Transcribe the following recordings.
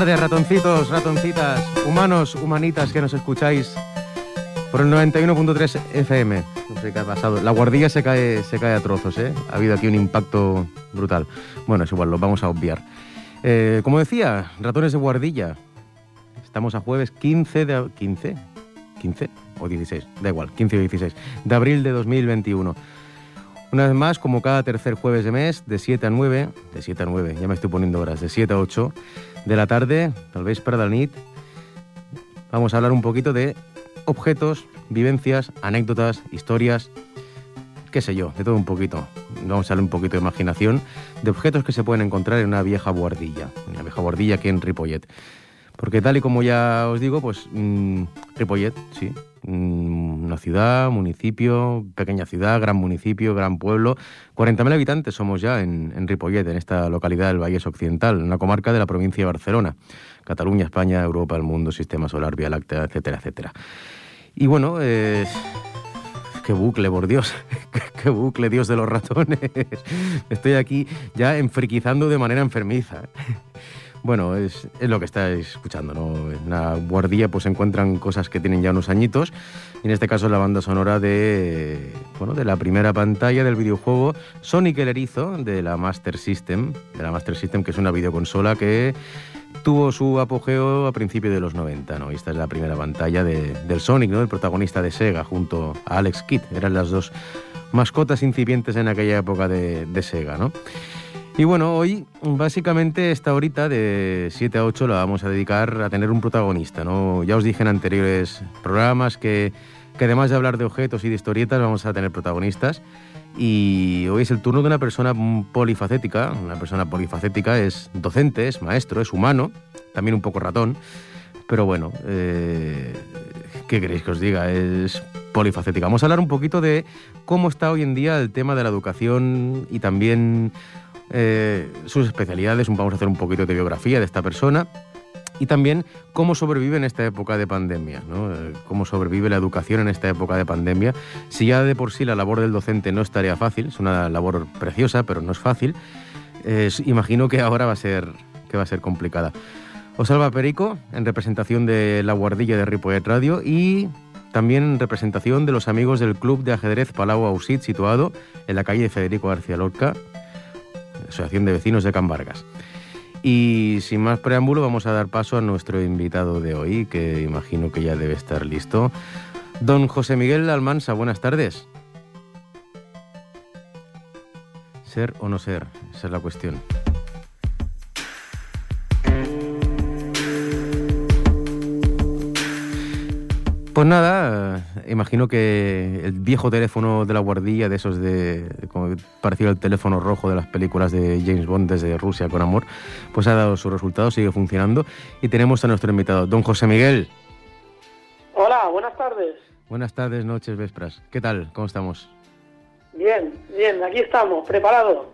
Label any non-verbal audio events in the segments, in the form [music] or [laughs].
tardes, ratoncitos, ratoncitas, humanos, humanitas que nos escucháis por el 91.3 FM. No sé qué ha pasado. La guardilla se cae, se cae a trozos, ¿eh? Ha habido aquí un impacto brutal. Bueno, es igual, lo vamos a obviar. Eh, como decía, ratones de guardilla. Estamos a jueves 15 de... ¿15? ¿15 o 16? Da igual, 15 o 16. De abril de 2021. Una vez más, como cada tercer jueves de mes, de 7 a 9, de 7 a 9, ya me estoy poniendo horas, de 7 a 8 de la tarde, tal vez para la vamos a hablar un poquito de objetos, vivencias, anécdotas, historias, qué sé yo, de todo un poquito. Vamos a hablar un poquito de imaginación, de objetos que se pueden encontrar en una vieja guardilla, una vieja guardilla aquí en Ripollet. Porque tal y como ya os digo, pues mmm, Ripollet, sí, una ciudad, municipio, pequeña ciudad, gran municipio, gran pueblo. 40.000 habitantes somos ya en, en Ripollet, en esta localidad del Vallés Occidental, una comarca de la provincia de Barcelona. Cataluña, España, Europa, el mundo, Sistema Solar, Vía Láctea, etcétera, etcétera. Y bueno, eh, qué bucle, por Dios, [laughs] qué bucle, Dios de los ratones. [laughs] Estoy aquí ya enfriquizando de manera enfermiza. Bueno, es, es, lo que estáis escuchando, ¿no? En la guardilla pues encuentran cosas que tienen ya unos añitos. Y en este caso la banda sonora de, bueno, de la primera pantalla del videojuego Sonic el Erizo de la Master System, de la Master System que es una videoconsola que tuvo su apogeo a principios de los 90, ¿no? Y esta es la primera pantalla de, del Sonic, ¿no? El protagonista de Sega junto a Alex Kidd. Eran las dos mascotas incipientes en aquella época de, de Sega, ¿no? Y bueno, hoy básicamente esta horita de 7 a 8 la vamos a dedicar a tener un protagonista, ¿no? Ya os dije en anteriores programas que, que además de hablar de objetos y de historietas vamos a tener protagonistas. Y hoy es el turno de una persona polifacética. Una persona polifacética es docente, es maestro, es humano, también un poco ratón. Pero bueno, eh, ¿qué queréis que os diga? Es polifacética. Vamos a hablar un poquito de cómo está hoy en día el tema de la educación y también eh, sus especialidades. Vamos a hacer un poquito de biografía de esta persona y también cómo sobrevive en esta época de pandemia, ¿no? cómo sobrevive la educación en esta época de pandemia. Si ya de por sí la labor del docente no es tarea fácil, es una labor preciosa, pero no es fácil, eh, imagino que ahora va a ser, que va a ser complicada. Os salva Perico, en representación de la guardilla de Ripollet Radio y también en representación de los amigos del Club de Ajedrez Palau Ausit, situado en la calle de Federico García Lorca, Asociación de Vecinos de Can Vargas. Y sin más preámbulo, vamos a dar paso a nuestro invitado de hoy, que imagino que ya debe estar listo. Don José Miguel Almansa, buenas tardes. ¿Ser o no ser? Esa es la cuestión. Pues nada, imagino que el viejo teléfono de la guardilla, de esos de. como parecido al teléfono rojo de las películas de James Bond desde Rusia con amor, pues ha dado sus resultados, sigue funcionando. Y tenemos a nuestro invitado, don José Miguel. Hola, buenas tardes. Buenas tardes, noches, vespras. ¿Qué tal? ¿Cómo estamos? Bien, bien, aquí estamos, preparados.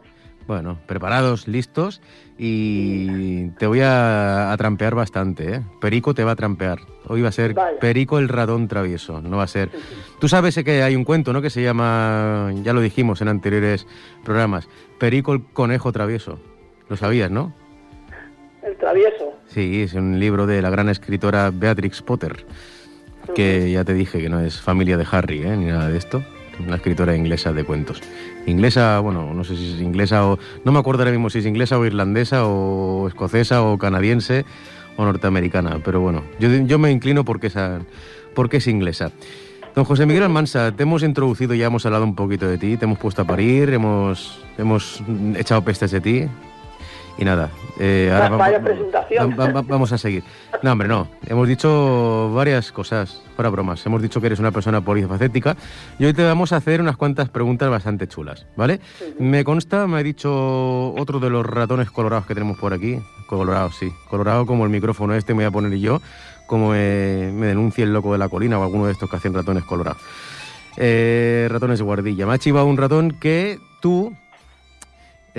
Bueno, preparados, listos y te voy a, a, trampear bastante, ¿eh? Perico te va a trampear. Hoy va a ser. Perico el ratón travieso, no va a ser... Tú sabes que hay un cuento, ¿no? Que se llama, ya lo dijimos en anteriores programas, Perico el conejo travieso. Lo sabías, ¿no? El travieso. Sí, es un libro de la gran escritora Beatrix Potter, que ya te dije que no es familia de Harry, ¿eh? Ni nada de esto una escritora inglesa de cuentos. Inglesa, bueno, no sé si es inglesa o... No me acuerdo ahora mismo si es inglesa o irlandesa o escocesa o canadiense o norteamericana, pero bueno, yo, yo me inclino porque, esa, porque es inglesa. Don José Miguel Almansa, te hemos introducido, ya hemos hablado un poquito de ti, te hemos puesto a parir, hemos, hemos echado pestes de ti. Y nada, eh, ahora vaya presentación. Va, va, vamos a seguir. No, hombre, no. Hemos dicho varias cosas, fuera bromas. Hemos dicho que eres una persona polifacética y hoy te vamos a hacer unas cuantas preguntas bastante chulas, ¿vale? Sí. Me consta, me ha dicho otro de los ratones colorados que tenemos por aquí. Colorado, sí. Colorado como el micrófono este me voy a poner yo, como me, me denuncie el loco de la colina o alguno de estos que hacen ratones colorados. Eh, ratones de guardilla. Me ha chivado un ratón que tú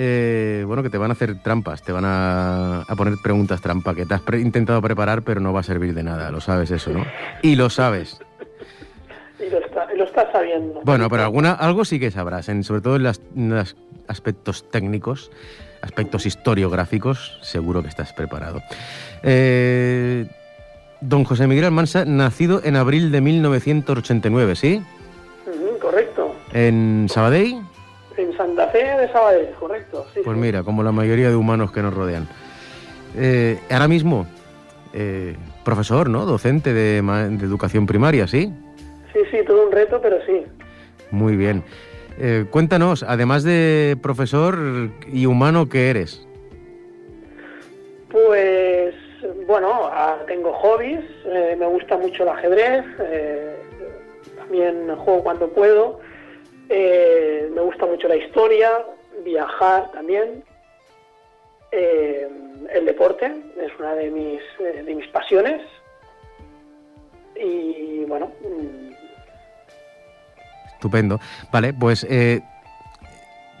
eh, bueno, que te van a hacer trampas, te van a, a poner preguntas trampa, que te has pre intentado preparar, pero no va a servir de nada, lo sabes eso, ¿no? Y lo sabes. Y lo, está, lo estás sabiendo. Bueno, pero alguna, algo sí que sabrás, en, sobre todo en los aspectos técnicos, aspectos historiográficos, seguro que estás preparado. Eh, don José Miguel Almansa, nacido en abril de 1989, ¿sí? correcto. ¿En Sabadell? En Santa Fe de Sabadell, correcto. pues mira, como la mayoría de humanos que nos rodean. Eh, ahora mismo, eh, profesor, ¿no? Docente de, de, educación primaria, ¿sí? Sí, sí, todo un reto, pero sí. Muy bien. Eh, cuéntanos, además de profesor y humano, ¿qué eres? Pues, bueno, ah, tengo hobbies, me gusta mucho el ajedrez, también juego cuando puedo, me gusta mucho la historia, viajar también, eh, el deporte es una de mis, eh, de mis pasiones y bueno. Mm. Estupendo. Vale, pues eh,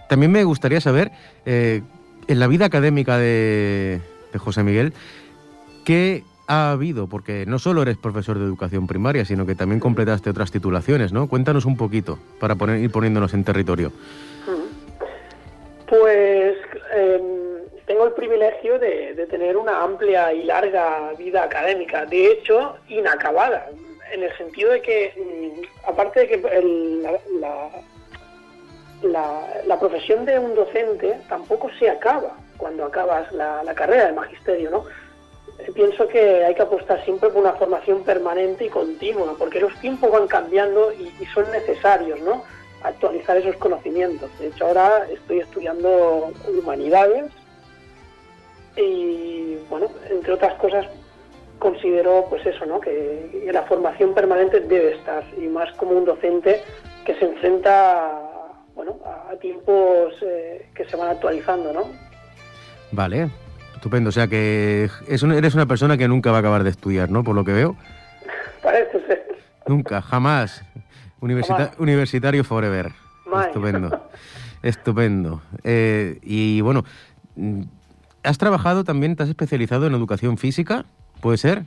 también me gustaría saber, en la vida académica de, de José Miguel, ¿qué ha habido? Porque no solo eres profesor de educación primaria, sino que también completaste otras titulaciones, ¿no? Cuéntanos un poquito para poner, ir poniéndonos en territorio. Pues em, tengo el privilegio de, tener una amplia y larga vida académica, de hecho, inacabada, en el sentido de que, mm, aparte de que la, profesión de un docente tampoco se acaba cuando acabas la, carrera de magisterio, ¿no? Pienso que hay que apostar siempre por una formación permanente y continua, porque los tiempos van cambiando y, y son necesarios, ¿no? actualizar esos conocimientos. De hecho, ahora estoy estudiando humanidades y bueno, entre otras cosas considero pues eso, ¿no? Que la formación permanente debe estar y más como un docente que se enfrenta bueno, a tiempos eh, que se van actualizando, ¿no? Vale, estupendo. O sea que es eres una persona que nunca va a acabar de estudiar, ¿no? Por lo que veo. [laughs] Parece ser. Nunca, jamás. Universitario forever. Estupendo. [laughs] Estupendo. Eh, y bueno, ¿Has trabajado también, te has especializado en educación física? ¿Puede ser?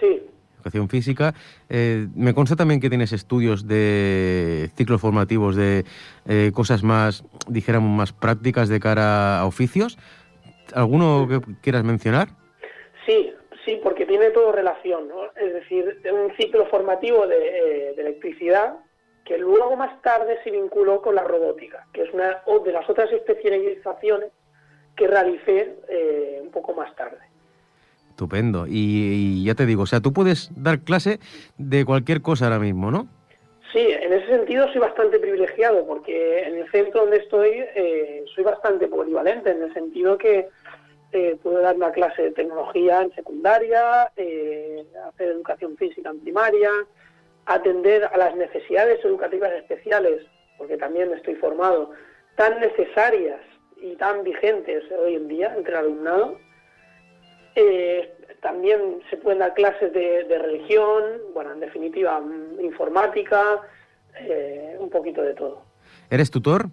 Sí. Educación física. Eh, me consta también que tienes estudios de ciclos formativos, de eh, cosas más, dijéramos, más prácticas de cara a oficios. ¿Alguno que quieras mencionar? Sí, sí, porque tiene todo relación, ¿no? Es decir, un ciclo formativo de, eh, de electricidad que luego más tarde se vinculó con la robótica, que es una de las otras especializaciones que realicé eh, un poco más tarde. Estupendo. Y, ya te digo, o sea, tú puedes dar clase de cualquier cosa ahora mismo, ¿no? Sí, en ese sentido soy bastante privilegiado porque en el centro donde estoy eh, soy bastante polivalente en el sentido que eh, puedo dar una clase de tecnología en secundaria, hacer educación física en primaria, atender a las necesidades educativas especiales, porque también estoy formado, tan necesarias y tan vigentes hoy en día entre el alumnado. Eh, también se pueden dar clases de, religión, bueno, en definitiva, mm, informática, eh, un poquito de todo. ¿Eres tutor?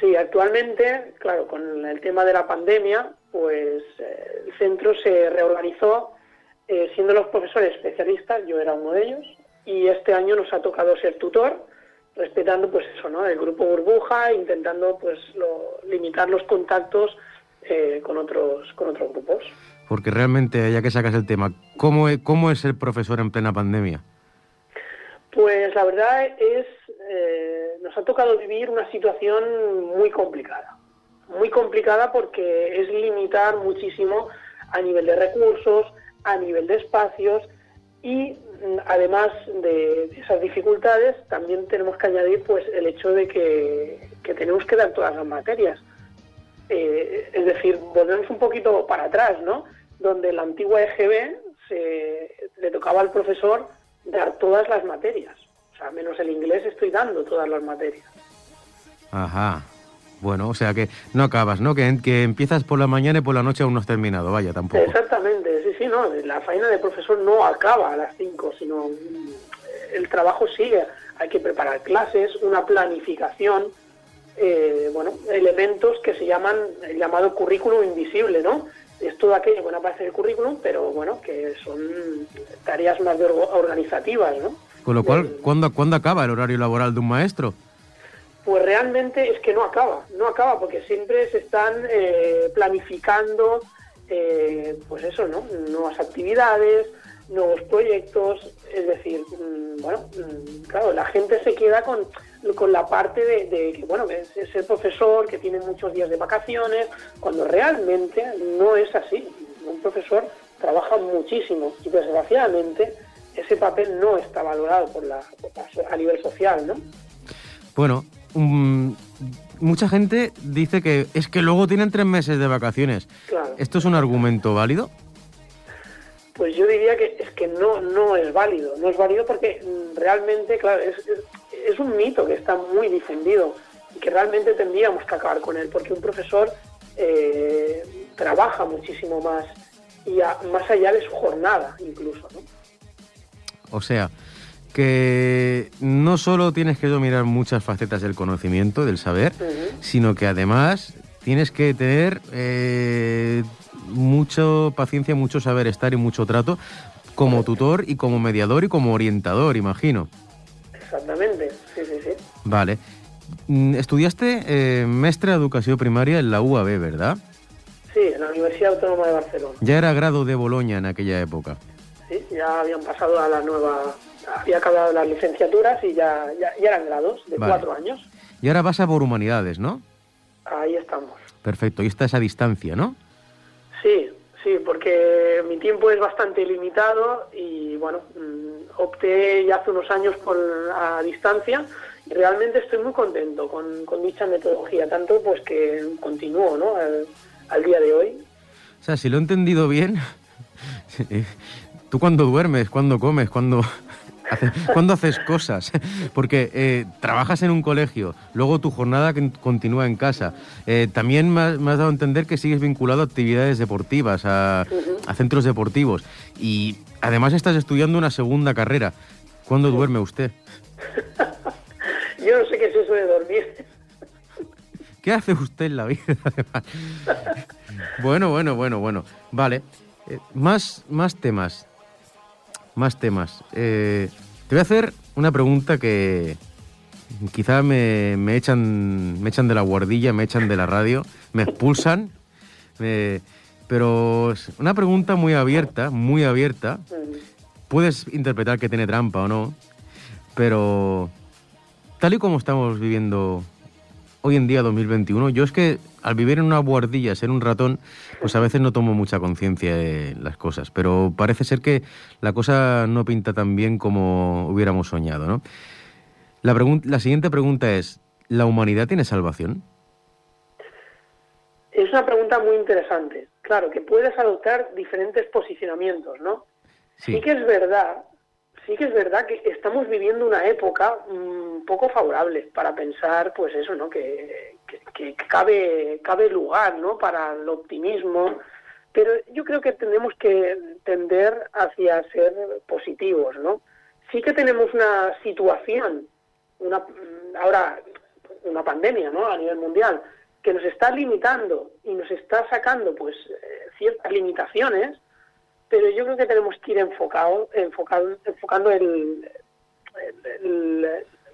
Sí, actualmente, claro, con el tema de la pandemia, pues eh, el centro se reorganizó, siendo los profesores especialistas, yo era uno de ellos, y este año nos ha tocado ser tutor respetando pues eso, ¿no? El grupo burbuja, intentando pues limitar los contactos eh, con otros con otros grupos. Porque realmente, ya que sacas el tema, ¿cómo es, cómo es el profesor en plena pandemia? Pues la verdad es, eh, nos ha tocado vivir una situación muy complicada. Muy complicada porque es limitar muchísimo a nivel de recursos, a nivel de espacios y además de, esas dificultades, también tenemos que añadir pues el hecho de que, tenemos que dar todas las materias. Eh, es decir, volvemos un poquito para atrás, ¿no? Donde la antigua EGB se, le tocaba al profesor dar todas las materias. O sea, menos el inglés estoy dando todas las materias. Ajá. Bueno, o sea que no acabas, ¿no? Que, que empiezas por la mañana y por la noche aún no has terminado, vaya, tampoco. Exactamente, sí, sí, no, la faena de profesor no acaba a las 5, sino el trabajo sigue. Hay que preparar clases, una planificación, eh, bueno, elementos que se llaman el llamado currículum invisible, ¿no? Es todo aquello que no aparece en el currículum, pero bueno, que son tareas más organizativas, ¿no? Con lo cual, ¿cuándo, ¿cuándo acaba el horario laboral de un maestro? Pues realmente es que no acaba, no acaba, porque siempre se están eh, planificando, eh, pues eso, ¿no? Nuevas actividades, nuevos proyectos, es decir, mm, bueno, mm, claro, la gente se queda con, con la parte de, que, bueno, es, es, el profesor que tiene muchos días de vacaciones, cuando realmente no es así. Un profesor trabaja muchísimo y desgraciadamente ese papel no está valorado por la, a nivel social, ¿no? Bueno, mucha gente dice que es que luego tienen tres meses de vacaciones. ¿Esto es un argumento válido? Pues yo diría que es que no, no es válido. No es válido porque mm, realmente, claro, es, es, un mito que está muy difundido y que realmente tendríamos que acabar con él porque un profesor eh, trabaja muchísimo más y más allá de su jornada incluso. ¿no? O sea, que no solo tienes que dominar muchas facetas del conocimiento, del saber, sino que además tienes que tener eh, mucha paciencia, mucho saber estar y mucho trato como tutor y como mediador y como orientador, imagino. Exactamente. Vale. Mm, estudiaste eh, de educación primaria en la UAB, ¿verdad? Sí, en la Universidad Autónoma de Barcelona. Ya era grado de Boloña en aquella época. Sí, ya habían pasado a la nueva había acabado las licenciaturas y ya, ya, eran grados de cuatro años. Y ahora vas a por humanidades, ¿no? Ahí estamos. Perfecto, y está esa distancia, ¿no? Sí, sí, porque mi tiempo es bastante limitado y bueno, mm, opté ya hace unos años por la distancia realmente estoy muy contento con, con dicha metodología, tanto pues que continúo, ¿no? Al, al día de hoy. O sea, si lo he entendido bien, [laughs] tú cuando duermes, cuando comes, cuando [laughs] ¿Cuándo haces cosas? [laughs] Porque eh, trabajas en un colegio, luego tu jornada continúa en casa. Eh, también me has, dado a entender que sigues vinculado a actividades deportivas, a, centros deportivos. Y además estás estudiando una segunda carrera. ¿Cuándo duerme usted? Yo no sé qué es eso de dormir. ¿Qué hace usted en la vida, bueno, bueno, bueno, bueno. Vale. Eh, más, más temas más temas. Eh, te voy a hacer una pregunta que quizá me, echan, me echan de la guardilla, me echan de la radio, me expulsan, pero es una pregunta muy abierta, muy abierta. Puedes interpretar que tiene trampa o no, pero tal y como estamos viviendo hoy en día 2021, yo es que al vivir en una guardilla, ser un ratón, pues a veces no tomo mucha conciencia de las cosas, pero parece ser que la cosa no pinta tan bien como hubiéramos soñado, ¿no? La, la siguiente pregunta es, ¿la humanidad tiene salvación? Es una pregunta muy interesante. Claro, que puedes adoptar diferentes posicionamientos, ¿no? sí que es verdad sí que es verdad que estamos viviendo una época un mm, poco favorable para pensar, pues eso, ¿no? Que, cabe, cabe lugar, ¿no? Para el optimismo, pero yo creo que tenemos que tender hacia ser positivos, ¿no? Sí que tenemos una situación, una, ahora una pandemia, ¿no? A nivel mundial, que nos está limitando y nos está sacando, pues, eh, ciertas limitaciones pero yo creo que tenemos que ir enfocado, enfocado, enfocando el,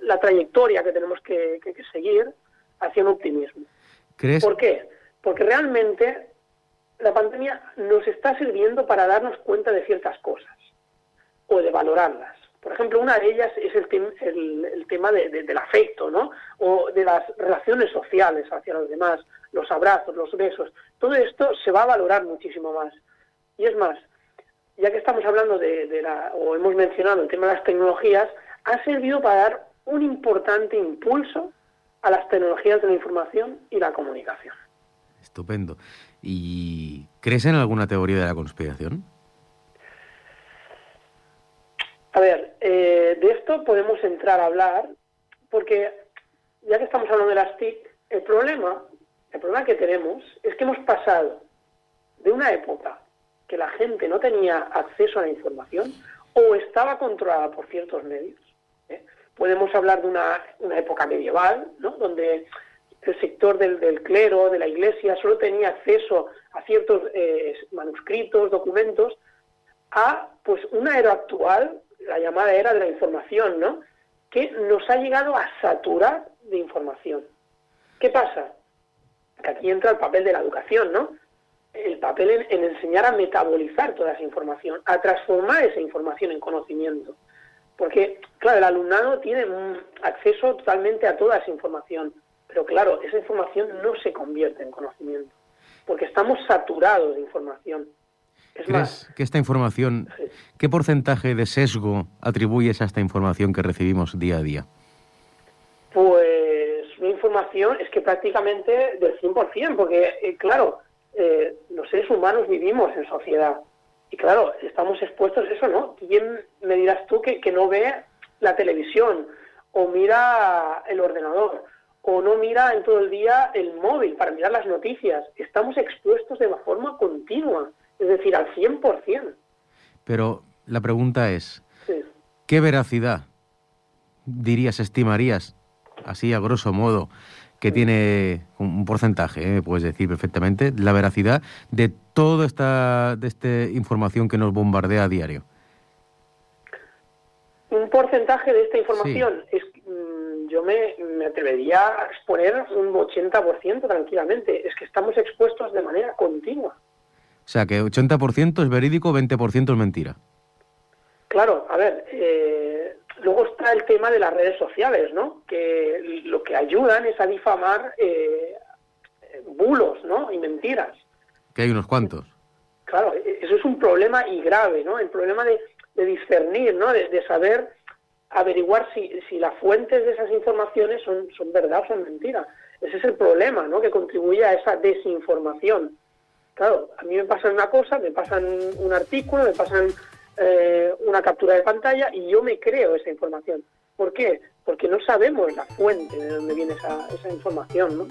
la trayectoria que tenemos que, seguir hacia un optimismo. ¿Por qué? Porque realmente la pandemia nos está sirviendo para darnos cuenta de ciertas cosas o de valorarlas. Por ejemplo, una de ellas es el, el, tema del afecto, ¿no? O de las relaciones sociales hacia los demás, los abrazos, los besos. Todo esto se va a valorar muchísimo más. Y es más, ya que estamos hablando de, la, o hemos mencionado el tema de las tecnologías, ha servido para dar un importante impulso a las tecnologías de la información y la comunicación. Estupendo. ¿Y crees en alguna teoría de la conspiración? A ver, eh, de esto podemos entrar a hablar, porque ya que estamos hablando de las TIC, el problema, el problema que tenemos es que hemos pasado de una época que la gente no tenía acceso a la información o estaba controlada por ciertos medios. ¿eh? Podemos hablar de una, época medieval, ¿no? donde el sector del, clero, de la iglesia, solo tenía acceso a ciertos eh, manuscritos, documentos, a pues una era actual la llamada era de la información, ¿no? Que nos ha llegado a saturar de información. ¿Qué pasa? Que aquí entra el papel de la educación, ¿no? El papel en, en enseñar a metabolizar toda esa información, a transformar esa información en conocimiento. Porque, claro, el alumnado tiene acceso totalmente a toda esa información, pero claro, esa información no se convierte en conocimiento, porque estamos saturados de información. Es ¿Crees que esta información, qué porcentaje de sesgo atribuyes a esta información que recibimos día a día? Pues una información es que prácticamente del 100%, porque eh, claro, eh, los seres humanos vivimos en sociedad y claro, estamos expuestos a eso, ¿no? ¿Quién me dirás tú que, que no ve la televisión o mira el ordenador o no mira en todo el día el móvil para mirar las noticias? Estamos expuestos de forma continua es decir, al 100%. Pero la pregunta es, ¿qué veracidad dirías, estimarías, así a grosso modo, que tiene un porcentaje, eh, puedes decir perfectamente, la veracidad de toda esta, de esta información que nos bombardea a diario? Un porcentaje de esta información es mm, yo me, me, atrevería a exponer un 80% tranquilamente. Es que estamos expuestos de manera continua. O sea, que 80% es verídico, 20% es mentira. Claro, a ver, eh, luego está el tema de las redes sociales, ¿no? Que lo que ayudan es a difamar eh, bulos, ¿no? Y mentiras. Que hay unos cuantos. Claro, e, eso es un problema y grave, ¿no? El problema de, discernir, ¿no? De, saber averiguar si, si las fuentes de esas informaciones son, son verdad o son mentiras. Ese es el problema, ¿no? Que contribuye a esa desinformación. Claro, a mí me pasan una cosa, me pasan un artículo, me pasan eh, una captura de pantalla y yo me creo esa información. ¿Por qué? Porque no sabemos la fuente de dónde viene esa, esa información, ¿no?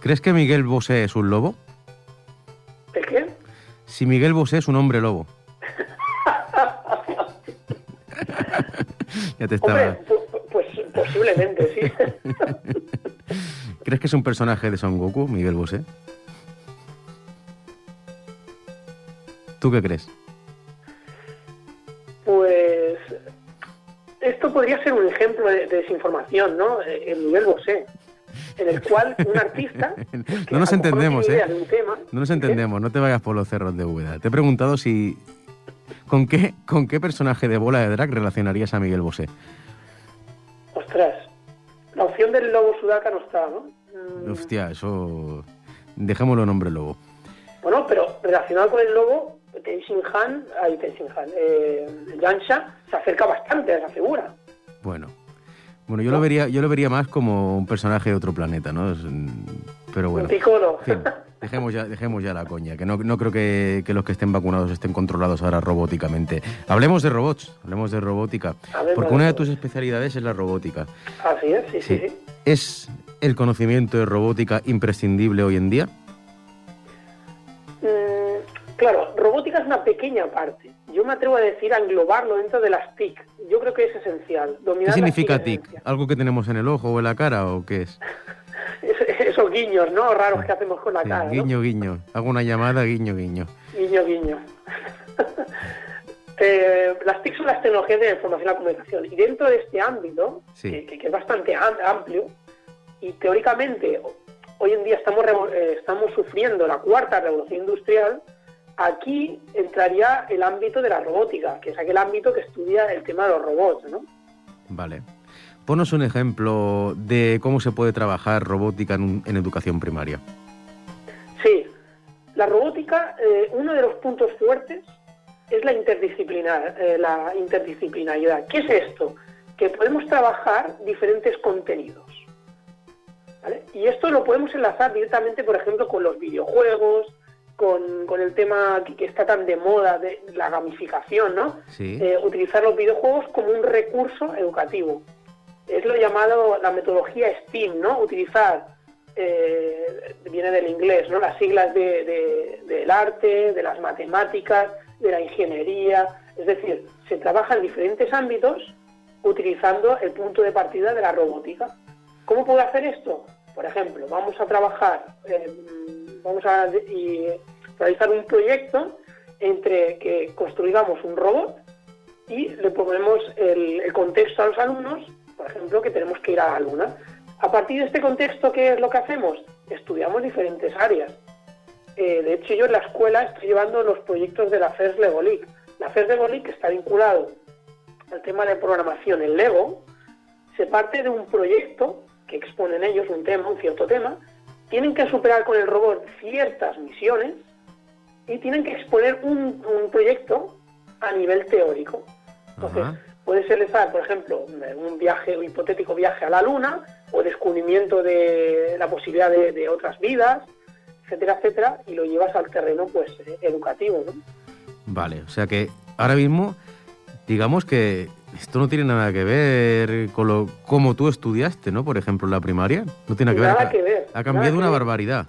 ¿Crees que Miguel Bosé es un lobo? ¿El qué? Si Miguel Bosé es un hombre lobo. [laughs] ya te estaba... pues posiblemente, sí. [laughs] ¿Crees que es un personaje de Son Goku, Miguel Bosé? ¿Tú qué crees? ¿No? El nivel Bosé, en el cual un artista... [laughs] no nos entendemos, ¿eh? no nos entendemos, no te vayas por los cerros de Úbeda. Te he preguntado si... ¿Con qué, ¿Con qué personaje de bola de drag relacionarías a Miguel Bosé? Ostras, la opción del lobo sudaca no está, ¿no? Mm. Hostia, eso... Dejémoslo nombre lobo. Bueno, pero relacionado con el lobo, Tenzin Han, ay, Tenzin Han, eh, Yansha se acerca bastante a esa figura. Bueno, bueno, yo lo vería, yo lo vería más como un personaje de otro planeta, ¿no? pero bueno. Un dejemos ya, dejemos ya la coña, que no, no creo que, que, los que estén vacunados estén controlados ahora robóticamente. Hablemos de robots, hablemos de robótica, porque una de tus especialidades es la robótica. Así es, sí, sí, sí. ¿Es el conocimiento de robótica imprescindible hoy en día? Claro, robótica es una pequeña parte. Yo me atrevo a decir a englobarlo dentro de las TIC. Yo creo que es esencial. ¿Qué significa TIC? ¿Algo que tenemos en el ojo o en la cara o qué es? [laughs] esos guiños, ¿no? Raros que hacemos con la cara. Guiño, guiño. Hago una llamada, guiño, guiño. Guiño, guiño. [laughs] Eh, las TIC son las tecnologías de información y la comunicación. Y dentro de este ámbito, que, es bastante amplio, y teóricamente hoy en día estamos, eh, estamos sufriendo la cuarta revolución industrial, Aquí entraría el ámbito de la robótica, que es aquel ámbito que estudia el tema de los robots, ¿no? Vale. Ponos un ejemplo de cómo se puede trabajar robótica en, educación primaria. Sí, la robótica, eh, uno de los puntos fuertes es la, interdisciplinar, eh, la interdisciplinaridad. ¿Qué es esto? Que podemos trabajar diferentes contenidos. ¿vale? Y esto lo podemos enlazar directamente, por ejemplo, con los videojuegos, con, el tema que, está tan de moda de la gamificación, ¿no? Eh, utilizar los videojuegos como un recurso educativo. Es lo llamado la metodología STEAM, ¿no? Utilizar, eh, viene del inglés, ¿no? Las siglas del arte, de las matemáticas, de la ingeniería. Es decir, se trabaja en diferentes ámbitos utilizando el punto de partida de la robótica. ¿Cómo puedo hacer esto? Por ejemplo, vamos a trabajar, eh, vamos a realizar un proyecto entre que construyamos un robot y le ponemos el, contexto a los alumnos, por ejemplo, que tenemos que ir a la luna. A partir de este contexto, ¿qué es lo que hacemos? Estudiamos diferentes áreas. Eh, de hecho, yo en la escuela estoy llevando los proyectos de la FES Lego League. La FES Lego League está vinculado al tema de programación en Lego. Se parte de un proyecto que exponen ellos un tema, un cierto tema. Tienen que superar con el robot ciertas misiones y tienen que exponer un, un proyecto a nivel teórico. Entonces, puede ser, por ejemplo, un viaje, un hipotético viaje a la Luna, o descubrimiento de la posibilidad de, otras vidas, etcétera, etcétera, y lo llevas al terreno pues educativo, ¿no? Vale, o sea que ahora mismo, digamos que esto no tiene nada que ver con lo como tú estudiaste, ¿no? Por ejemplo, en la primaria. No tiene nada que ver. Ha cambiado una barbaridad.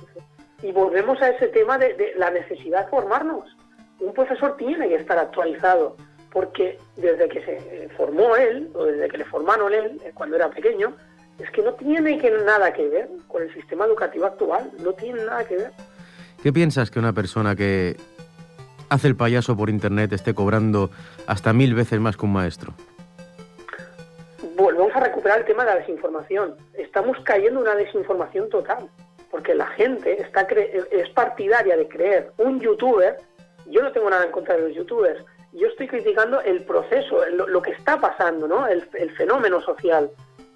Y volvemos a ese tema de, de la necesidad de formarnos. Un profesor tiene que estar actualizado porque desde que se formó él, o desde que le formaron él, eh, cuando era pequeño, es que no tiene que nada que ver con el sistema educativo actual, no tiene nada que ver. ¿Qué piensas que una persona que hace el payaso por internet esté cobrando hasta mil veces más que un maestro? Volvemos a recuperar el tema de la desinformación. Estamos cayendo en una desinformación total, porque la gente está es partidaria de creer un youtuber. Yo no tengo nada en contra de los youtubers, yo estoy criticando el proceso, lo, que está pasando, ¿no? El, fenómeno social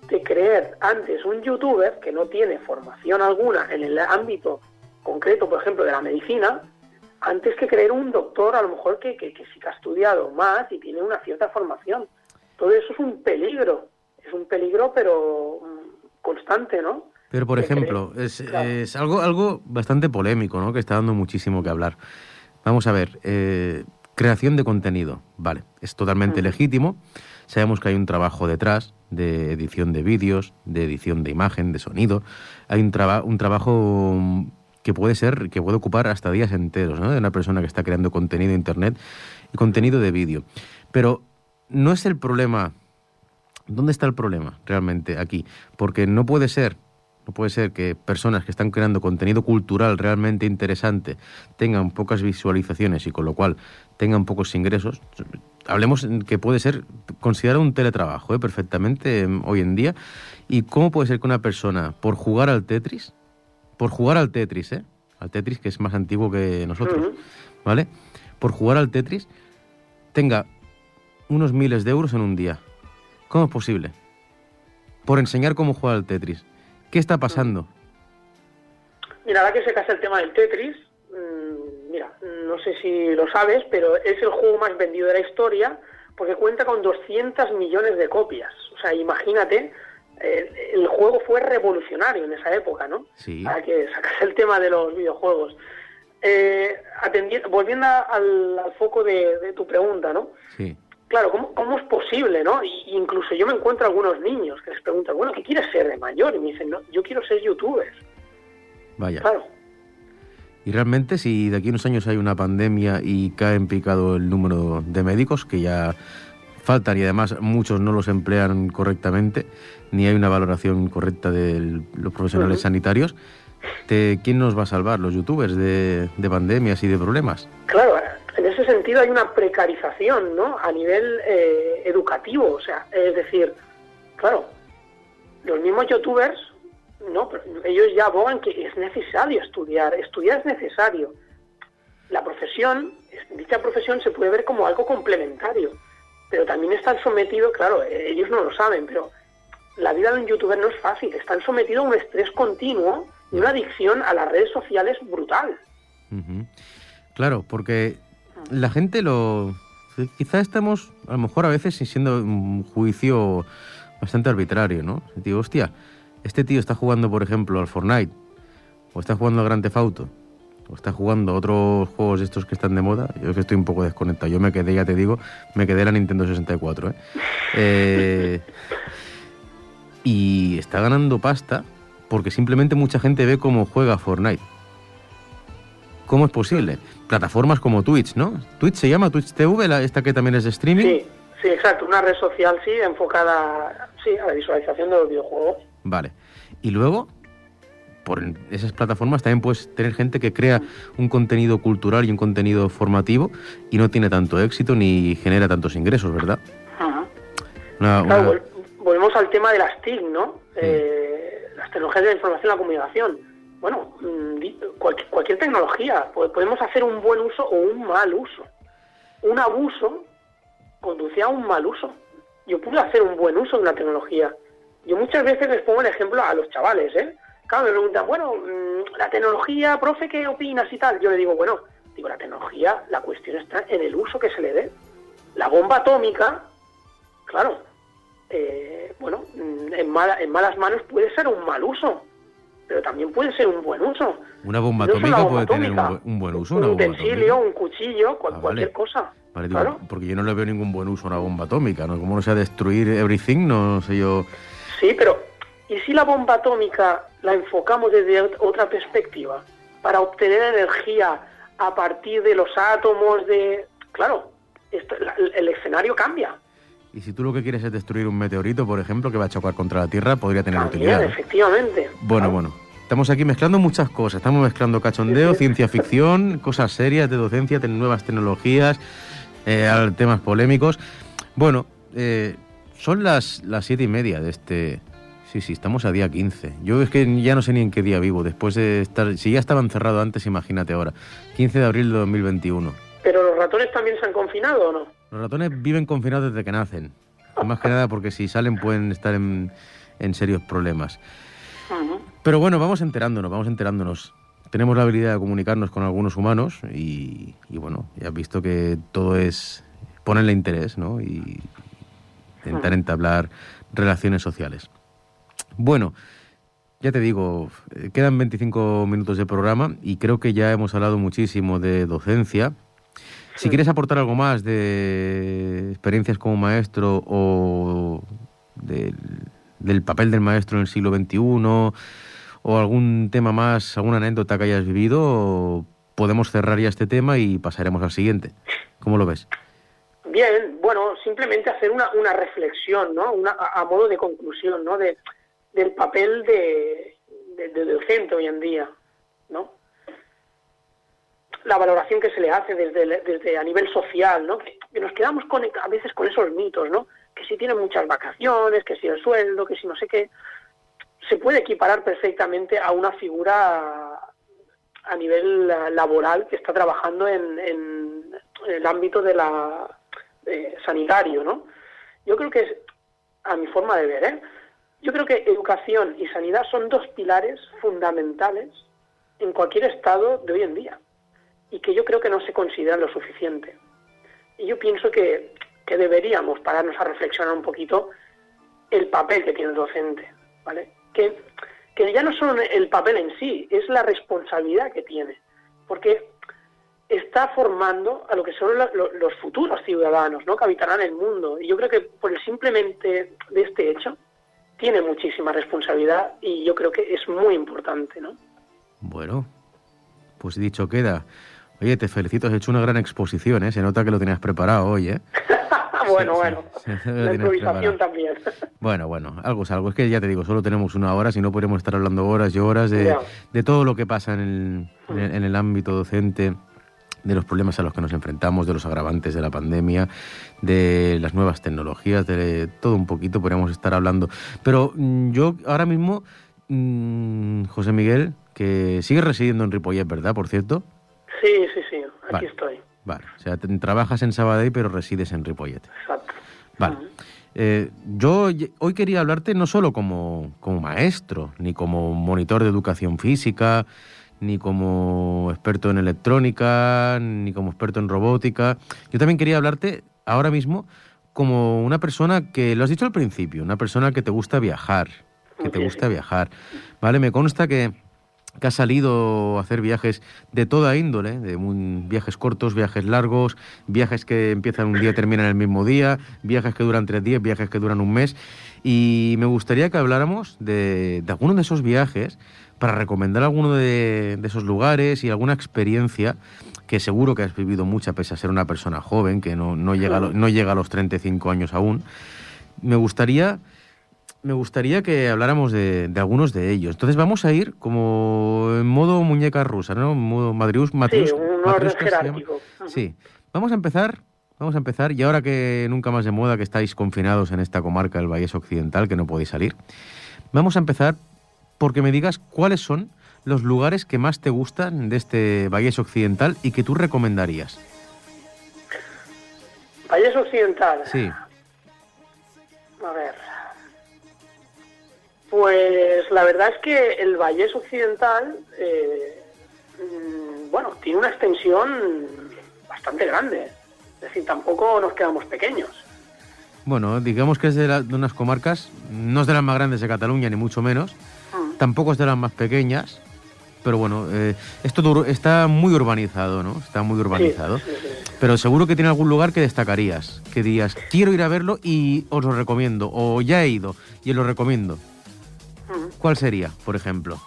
de creer antes un youtuber que no tiene formación alguna en el ámbito concreto, por ejemplo, de la medicina, antes que creer un doctor a lo mejor que, que, sí que ha estudiado más y tiene una cierta formación. Todo eso es un peligro, es un peligro pero mm, constante, ¿no? Pero, por ejemplo, [laughs] es, es, algo, algo bastante polémico, ¿no? Que está dando muchísimo que hablar. Vamos a ver, eh, Creación de contenido, vale, es totalmente legítimo. Sabemos que hay un trabajo detrás de edición de vídeos, de edición de imagen, de sonido. Hay un, un trabajo que puede ser, que puede ocupar hasta días enteros, ¿no? De una persona que está creando contenido de internet y contenido de vídeo. Pero no es el problema. ¿Dónde está el problema realmente aquí? Porque no puede ser no puede ser que personas que están creando contenido cultural realmente interesante tengan pocas visualizaciones y con lo cual tengan pocos ingresos. Hablemos que puede ser considerado un teletrabajo ¿eh? perfectamente em, hoy en día. ¿Y cómo puede ser que una persona, por jugar al Tetris, por jugar al Tetris, ¿eh? al Tetris que es más antiguo que nosotros, ¿vale? Por jugar al Tetris, tenga unos miles de euros en un día. ¿Cómo es posible? Por enseñar cómo jugar al Tetris. ¿Qué está pasando? Mira, ahora que se casa el tema del Tetris, mm, mira, no sé si lo sabes, pero es el juego más vendido de la historia porque cuenta con 200 millones de copias. O sea, imagínate, el juego fue revolucionario en esa época, ¿no? Sí. Para que sacase el tema de los videojuegos. Eh, volviendo al, foco de, de, tu pregunta, ¿no? Sí claro, ¿cómo, es posible, no? incluso yo me encuentro algunos niños que les preguntan, bueno, ¿qué quieres ser de mayor? Y me dicen, no, yo quiero ser youtuber. Vaya. Claro. Y realmente, si de aquí a unos años hay una pandemia y cae en picado el número de médicos, que ya faltan y además muchos no los emplean correctamente, ni hay una valoración correcta de los profesionales sanitarios, ¿quién nos va a salvar? ¿Los youtubers de, de pandemias y de problemas? Claro, hay una precarización, ¿no? A nivel eh, educativo, o sea, es decir, claro, los mismos youtubers, no, ellos ya abogan que es necesario estudiar, estudiar es necesario. La profesión, dicha profesión se puede ver como algo complementario, pero también están sometidos, claro, ellos no lo saben, pero la vida de un youtuber no es fácil, están sometidos a un estrés continuo y una adicción a las redes sociales brutal. Claro, porque la gente lo... Quizá estamos, a lo mejor a veces, siendo un juicio bastante arbitrario, ¿no? Digo, hostia, este tío está jugando, por ejemplo, al Fortnite, o está jugando al Grand Theft Auto, o está jugando a otros juegos estos que están de moda. Yo que estoy un poco desconectado. Yo me quedé, ya te digo, me quedé en la Nintendo 64, ¿eh? [laughs] eh y está ganando pasta porque simplemente mucha gente ve cómo juega Fortnite. ¿Cómo es posible? Plataformas como Twitch, ¿no? Twitch se llama Twitch TV, la, esta que también es de streaming. Sí, sí, exacto, una red social, sí, enfocada sí, a la visualización de los videojuegos. Vale. Y luego, por esas plataformas también puedes tener gente que crea un contenido cultural y un contenido formativo y no tiene tanto éxito ni genera tantos ingresos, ¿verdad? Claro, volvemos al tema de las TIC, ¿no? Eh, las tecnologías de la información y la comunicación. Bueno, mm, cualquier, tecnología, podemos hacer un buen uso o un mal uso. Un abuso conduce a un mal uso. Yo pude hacer un buen uso de una tecnología. Yo muchas veces les pongo el ejemplo a los chavales, ¿eh? Claro, me preguntan, bueno, mm, la tecnología, profe, ¿qué opinas y tal? Yo le digo, bueno, digo, la tecnología, la cuestión está en el uso que se le dé. La bomba atómica, claro, eh, bueno, mm, en, en malas manos puede ser un mal uso, pero también puede ser un buen uso. Una bomba atómica puede tener un, buen uso. Un utensilio, un cuchillo, ah, cualquier cosa. Porque yo no le veo ningún buen uso a una bomba atómica, ¿no? Como no sea destruir everything, no sé yo. Sí, pero ¿y si la bomba atómica la enfocamos desde otra perspectiva? Para obtener energía a partir de los átomos de... Claro, el escenario cambia. Y si tú lo que quieres es destruir un meteorito, por ejemplo, que va a chocar contra la Tierra, podría tener utilidad. efectivamente. Bueno, bueno. Estamos aquí mezclando muchas cosas. Estamos mezclando cachondeo, ciencia ficción, cosas serias de docencia, nuevas tecnologías, eh, temas polémicos. Bueno, eh, son las, las siete y media de este... Sí, sí, estamos a día 15. Yo es que ya no sé ni en qué día vivo. Después de estar... Si ya estaba encerrado antes, imagínate ahora. 15 de abril de 2021. ¿Pero los ratones también se han confinado o no? Los ratones viven confinados desde que nacen. Más que nada porque si salen pueden estar en, serios problemas. Pero bueno, vamos enterándonos, vamos enterándonos. Tenemos la habilidad de comunicarnos con algunos humanos y, bueno, ya has visto que todo es ponerle interés, ¿no? Y intentar entablar relaciones sociales. Bueno, ya te digo, quedan 25 minutos de programa y creo que ya hemos hablado muchísimo de docencia, si quieres aportar algo más de experiencias como maestro o del, papel del maestro en el siglo XXI o algún tema más, alguna anécdota que hayas vivido, podemos cerrar ya este tema y pasaremos al siguiente. ¿Cómo lo ves? Bien, bueno, simplemente hacer una, una reflexión, ¿no? Una, a, modo de conclusión, ¿no? De, del papel de, de, de docente hoy en día, ¿no? La valoración que se le hace desde, desde a nivel social, ¿no? Que, nos quedamos con, a veces con esos mitos, ¿no? Que si tienen muchas vacaciones, que si el sueldo, que si no sé qué, se puede equiparar perfectamente a una figura a nivel laboral que está trabajando en, el ámbito de la sanitario, ¿no? Yo creo que es, a mi forma de ver, ¿eh? Yo creo que educación y sanidad son dos pilares fundamentales en cualquier estado de hoy en día y que yo creo que no se considera lo suficiente. Y yo pienso que, que deberíamos pararnos a reflexionar un poquito el papel que tiene el docente, ¿vale? Que, que ya no solo el papel en sí, es la responsabilidad que tiene, porque está formando a lo que son los futuros ciudadanos, ¿no? Que habitarán el mundo. Y yo creo que por el simplemente de este hecho tiene muchísima responsabilidad y yo creo que es muy importante, ¿no? Bueno, pues dicho queda. Oye, te felicito, has hecho una gran exposición, ¿eh? Se nota que lo tenías preparado hoy, ¿eh? [laughs] bueno, bueno. [laughs] La improvisación también. [laughs] bueno, bueno, algo es algo. Es que ya te digo, solo tenemos una hora, si no podríamos estar hablando horas y horas de, de todo lo que pasa en el, en el ámbito docente de los problemas a los que nos enfrentamos, de los agravantes de la pandemia, de las nuevas tecnologías, de todo un poquito podríamos estar hablando. Pero mm, yo ahora mismo, mm, José Miguel, que sigue residiendo en Ripollet, ¿verdad? Por cierto. Sí, sí, sí, aquí estoy. Vale, o sea, trabajas en Sabadell pero resides en Ripollet. Exacto. Vale. Eh, yo hoy quería hablarte no solo como, como maestro, ni como monitor de educación física, ni como experto en electrónica, ni como experto en robótica. Yo también quería hablarte ahora mismo como una persona que, lo has dicho al principio, una persona que te gusta viajar, que te gusta viajar. Vale, me consta que que ha salido a hacer viajes de toda índole, de viajes cortos, viajes largos, viajes que empiezan un día y terminan el mismo día, viajes que duran tres días, viajes que duran un mes. Y me gustaría que habláramos de, de alguno de esos viajes para recomendar alguno de, esos lugares y alguna experiencia que seguro que has vivido mucha pese a ser una persona joven, que no, no, llega, a no llega a los 35 años aún. Me gustaría me gustaría que habláramos de, algunos de ellos. Entonces vamos a ir como en modo muñeca rusa, ¿no? En modo Madrius, sí, un orden jerárquico. Sí. Vamos a empezar, vamos a empezar, y ahora que nunca más de moda que estáis confinados en esta comarca del Valle Occidental, que no podéis salir, vamos a empezar porque me digas cuáles son los lugares que más te gustan de este Valles Occidental y que tú recomendarías. Valles Occidental. Sí. A ver. Pues la verdad es que el Valles Occidental, eh, mm, bueno, tiene una extensión bastante grande. Es decir, tampoco nos quedamos pequeños. Bueno, digamos que es de, de unas comarcas, no es de las más grandes de Cataluña, ni mucho menos, mm. tampoco es de las más pequeñas, pero bueno, eh, esto está muy urbanizado, ¿no? Está muy urbanizado. Pero seguro que tiene algún lugar que destacarías, que dirías, quiero ir a verlo y os lo recomiendo, o ya he ido y os lo recomiendo. ¿Cuál sería, por ejemplo?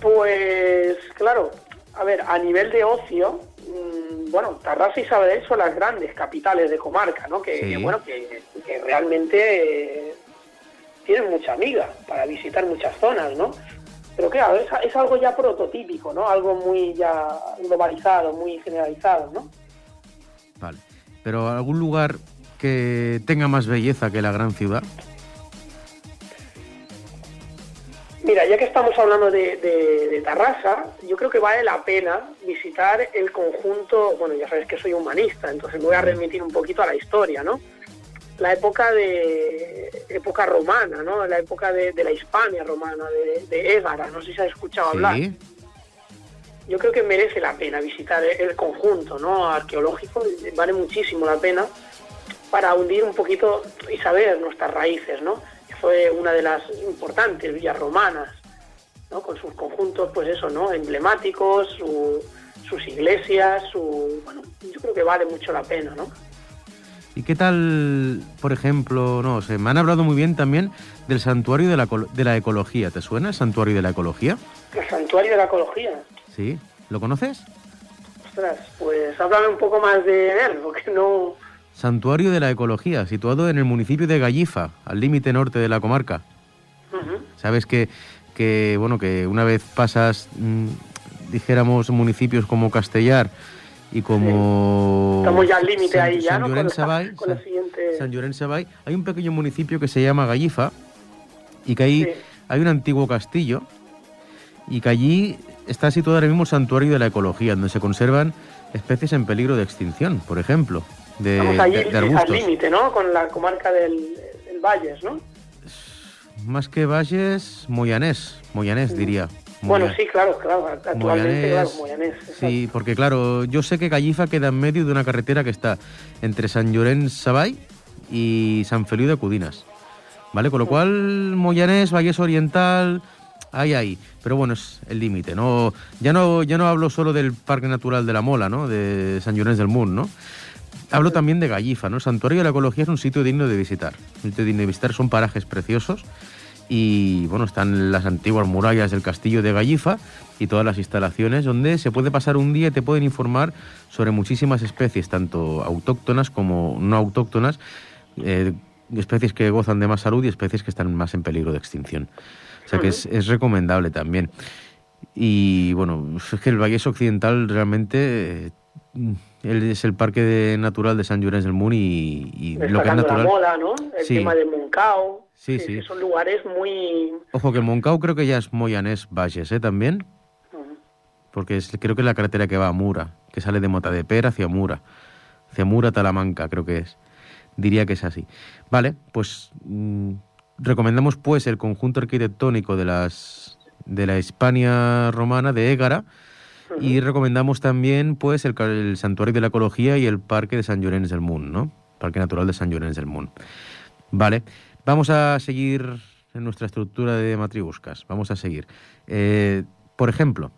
Pues, claro, a ver, a nivel de ocio, mm, bueno, Tarrasa y Sabadell son las grandes capitales de comarca, ¿no? Que, bueno, que, realmente eh, tienen mucha amiga para visitar muchas zonas, ¿no? Pero claro, es, es, algo ya prototípico, ¿no? Algo muy ya globalizado, muy generalizado, ¿no? Vale. Pero algún lugar que tenga más belleza que la gran ciudad. Mira, ya que estamos hablando de, de, de, Tarrasa, yo creo que vale la pena visitar el conjunto, bueno, ya sabes que soy humanista, entonces me voy a remitir un poquito a la historia, ¿no? la época de época romana, ¿no? La época de, la Hispania romana, de, Égara, no sé si has escuchado hablar. Yo creo que merece la pena visitar el conjunto, ¿no? Arqueológico, vale muchísimo la pena para hundir un poquito y saber nuestras raíces, ¿no? Fue una de las importantes villas romanas, ¿no? Con sus conjuntos, pues eso, ¿no? Emblemáticos, sus iglesias, su, bueno, yo creo que vale mucho la pena, ¿no? ¿Y qué tal, por ejemplo, no sé, me han hablado muy bien también del santuario de la, de la ecología. ¿Te suena el santuario de la ecología? ¿El santuario de la ecología? Sí, ¿lo conoces? Ostras, pues háblame un poco más de él, porque no... Santuario de la Ecología, situado en el municipio de Gallifa, al límite norte de la comarca. Sabes que, que, bueno, que una vez pasas, mm, dijéramos, municipios como Castellar, y como... Estamos ya al límite ahí ya, ¿no? San, San Llorenç Savall, hay un pequeño municipio que se llama Gallifa y que ahí hay un antiguo castillo y que allí está situado ahora mismo el santuario de la ecología, donde se conservan especies en peligro de extinción, por ejemplo, de, Estamos al límite, ¿no? Con la comarca del, Valles, ¿no? Más que Valles, Moyanés, Moyanés diría. Bueno, sí, claro, claro, actualmente, claro, Moyanés. Sí, porque claro, yo sé que Gallifa queda en medio de una carretera que está entre San Llorenç Savall y San Feliu de Cudinas, ¿vale? Con lo cual, Moyanés, Valles Oriental, ahí, ahí. Pero bueno, es el límite, ¿no? Ya no, ya no hablo solo del Parque Natural de la Mola, ¿no? De San Llorenç del Munt, ¿no? Hablo también de Gallifa, ¿no? Santuario de la Ecología es un sitio digno de visitar. Un sitio digno de visitar, son parajes preciosos y bueno, están las antiguas murallas del castillo de Gallifa y todas las instalaciones donde se puede pasar un día y te pueden informar sobre muchísimas especies, tanto autóctonas como no autóctonas, eh, especies que gozan de más salud y especies que están más en peligro de extinción. O sea que es, recomendable también. Y bueno, es que el Valle Occidental realmente es el parque natural de San Llorenç del Munt y, lo que es natural. La ¿no? El tema de Moncao. Sí, sí. son lugares muy... Ojo, que Moncao creo que ya es Moyanés Valles, ¿eh? También. Porque creo que es la carretera que va a Mura, que sale de Mota de Pera hacia Mura. Hacia Mura, Talamanca, creo que es. Diría que es así. Vale, pues mm, recomendamos pues el conjunto arquitectónico de las de la Hispania romana de Égara y recomendamos también pues el, el, santuario de la ecología y el parque de San Llorenç del Munt, ¿no? Parque natural de San Llorenç del Munt. Vale. Vamos a seguir en nuestra estructura de matriuscas. Vamos a seguir. Eh, por ejemplo,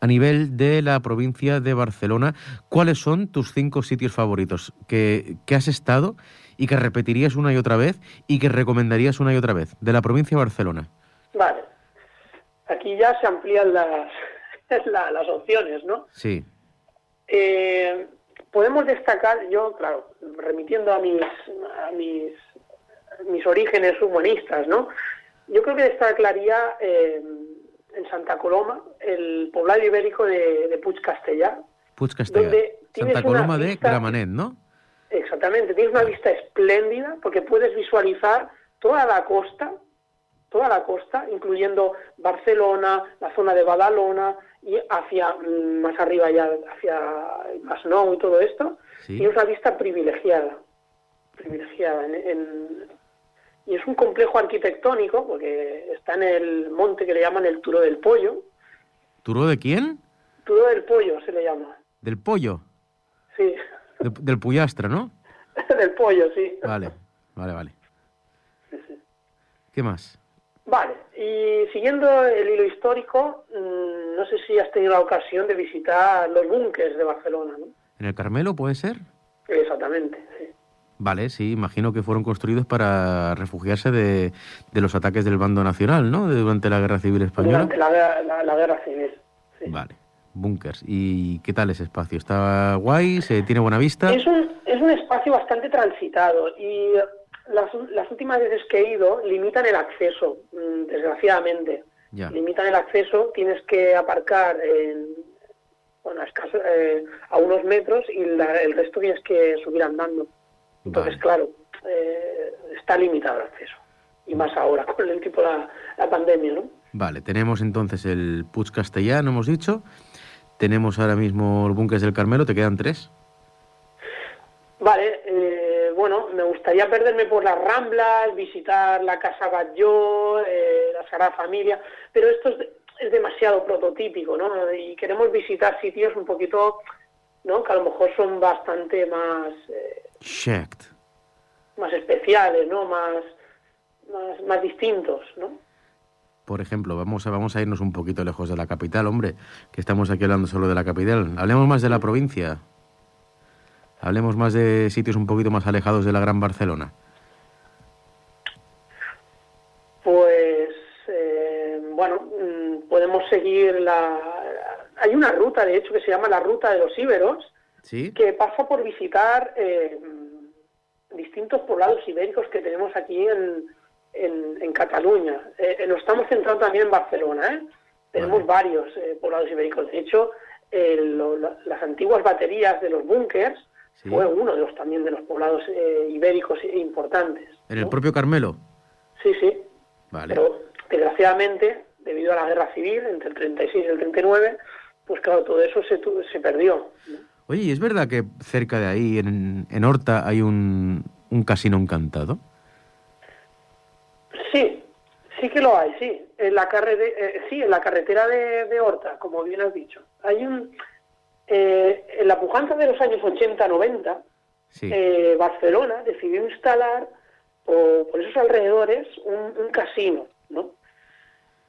a nivel de la provincia de Barcelona, ¿cuáles son tus cinco sitios favoritos que, has estado y que repetirías una y otra vez y que recomendarías una y otra vez de la provincia de Barcelona? Vale. Aquí ya se amplían las, las opciones, ¿no? Sí. Eh, podemos destacar, yo, claro, remitiendo a mis, a mis mis orígenes humanistas, ¿no? Yo creo que destacaría eh, en Santa Coloma el poblado ibérico de, de Puig Castellar. Puig Castellar. Santa Coloma de Gramanet, ¿no? Exactamente, tienes una vista espléndida porque puedes visualizar toda la costa, toda la costa, incluyendo Barcelona, la zona de Badalona y hacia mm, más arriba ya hacia Masnou y todo esto, tienes una vista privilegiada, privilegiada y es un complejo arquitectónico porque está en el monte que le llaman el Turo del Pollo. ¿Turo de quién? Turo del Pollo se le llama. ¿Del pollo? Sí. del Puyastra, ¿no? [laughs] del pollo, sí. Vale, vale, vale. ¿Qué más? Vale, y siguiendo el hilo histórico, mm, no sé si has tenido la ocasión de visitar los búnkers de Barcelona, ¿no? ¿En el Carmelo puede ser? Exactamente, sí. Vale, sí, imagino que fueron construidos para refugiarse de, los ataques del bando nacional, ¿no? Durante la Guerra Civil Española. Durante la, Guerra Civil, sí. Vale, búnkers. ¿Y qué tal ese espacio? ¿Está guay? ¿Se tiene buena vista? Es un, es un espacio bastante transitado y las, las últimas veces que he ido limitan el acceso, mm, desgraciadamente. Limitan el acceso, tienes que aparcar en, bueno, a, eh, a unos metros y el resto tienes que subir andando. Entonces, claro, eh, está limitado el acceso. Y más ahora, [laughs] con el tipo la, la pandemia, ¿no? Vale, tenemos entonces el Puig Castellano, hemos dicho. Tenemos ahora mismo el Búnker del Carmelo, ¿te quedan tres? Vale, eh, bueno, me gustaría perderme por las Ramblas, visitar la Casa Batlló, eh, la Sagrada Familia, pero esto es, demasiado prototípico, ¿no? Y queremos visitar sitios un poquito, ¿no? Que a lo mejor son bastante más... Eh, más especiales, ¿no? Más, más, distintos, ¿no? Por ejemplo, vamos a, vamos a irnos un poquito lejos de la capital, hombre, que estamos aquí hablando solo de la capital. Hablemos más de la provincia. Hablemos más de sitios un poquito más alejados de la Gran Barcelona. Pues, eh, bueno, mm, podemos seguir la... Hay una ruta, de hecho, que se llama la Ruta de los Íberos, ¿Sí? que pasa por visitar eh, distintos poblados ibéricos que tenemos aquí en, en, Cataluña. Eh, nos estamos centrando también en Barcelona, Tenemos varios poblados ibéricos. De hecho, las antiguas baterías de los búnkers fue uno de los también de los poblados eh, ibéricos importantes. ¿En el propio Carmelo? Sí, sí. Vale. Pero desgraciadamente, debido a la guerra civil entre el 36 y el 39, pues claro, todo eso se, se perdió. Oye, ¿y es verdad que cerca de ahí, en, en Horta, hay un, un casino encantado? Sí, sí que lo hay, sí. En la, carre eh, sí, en la carretera de, de Horta, como bien has dicho. Hay un eh, en la pujanza de los años 80-90, eh, Barcelona decidió instalar por, esos alrededores un, casino, ¿no?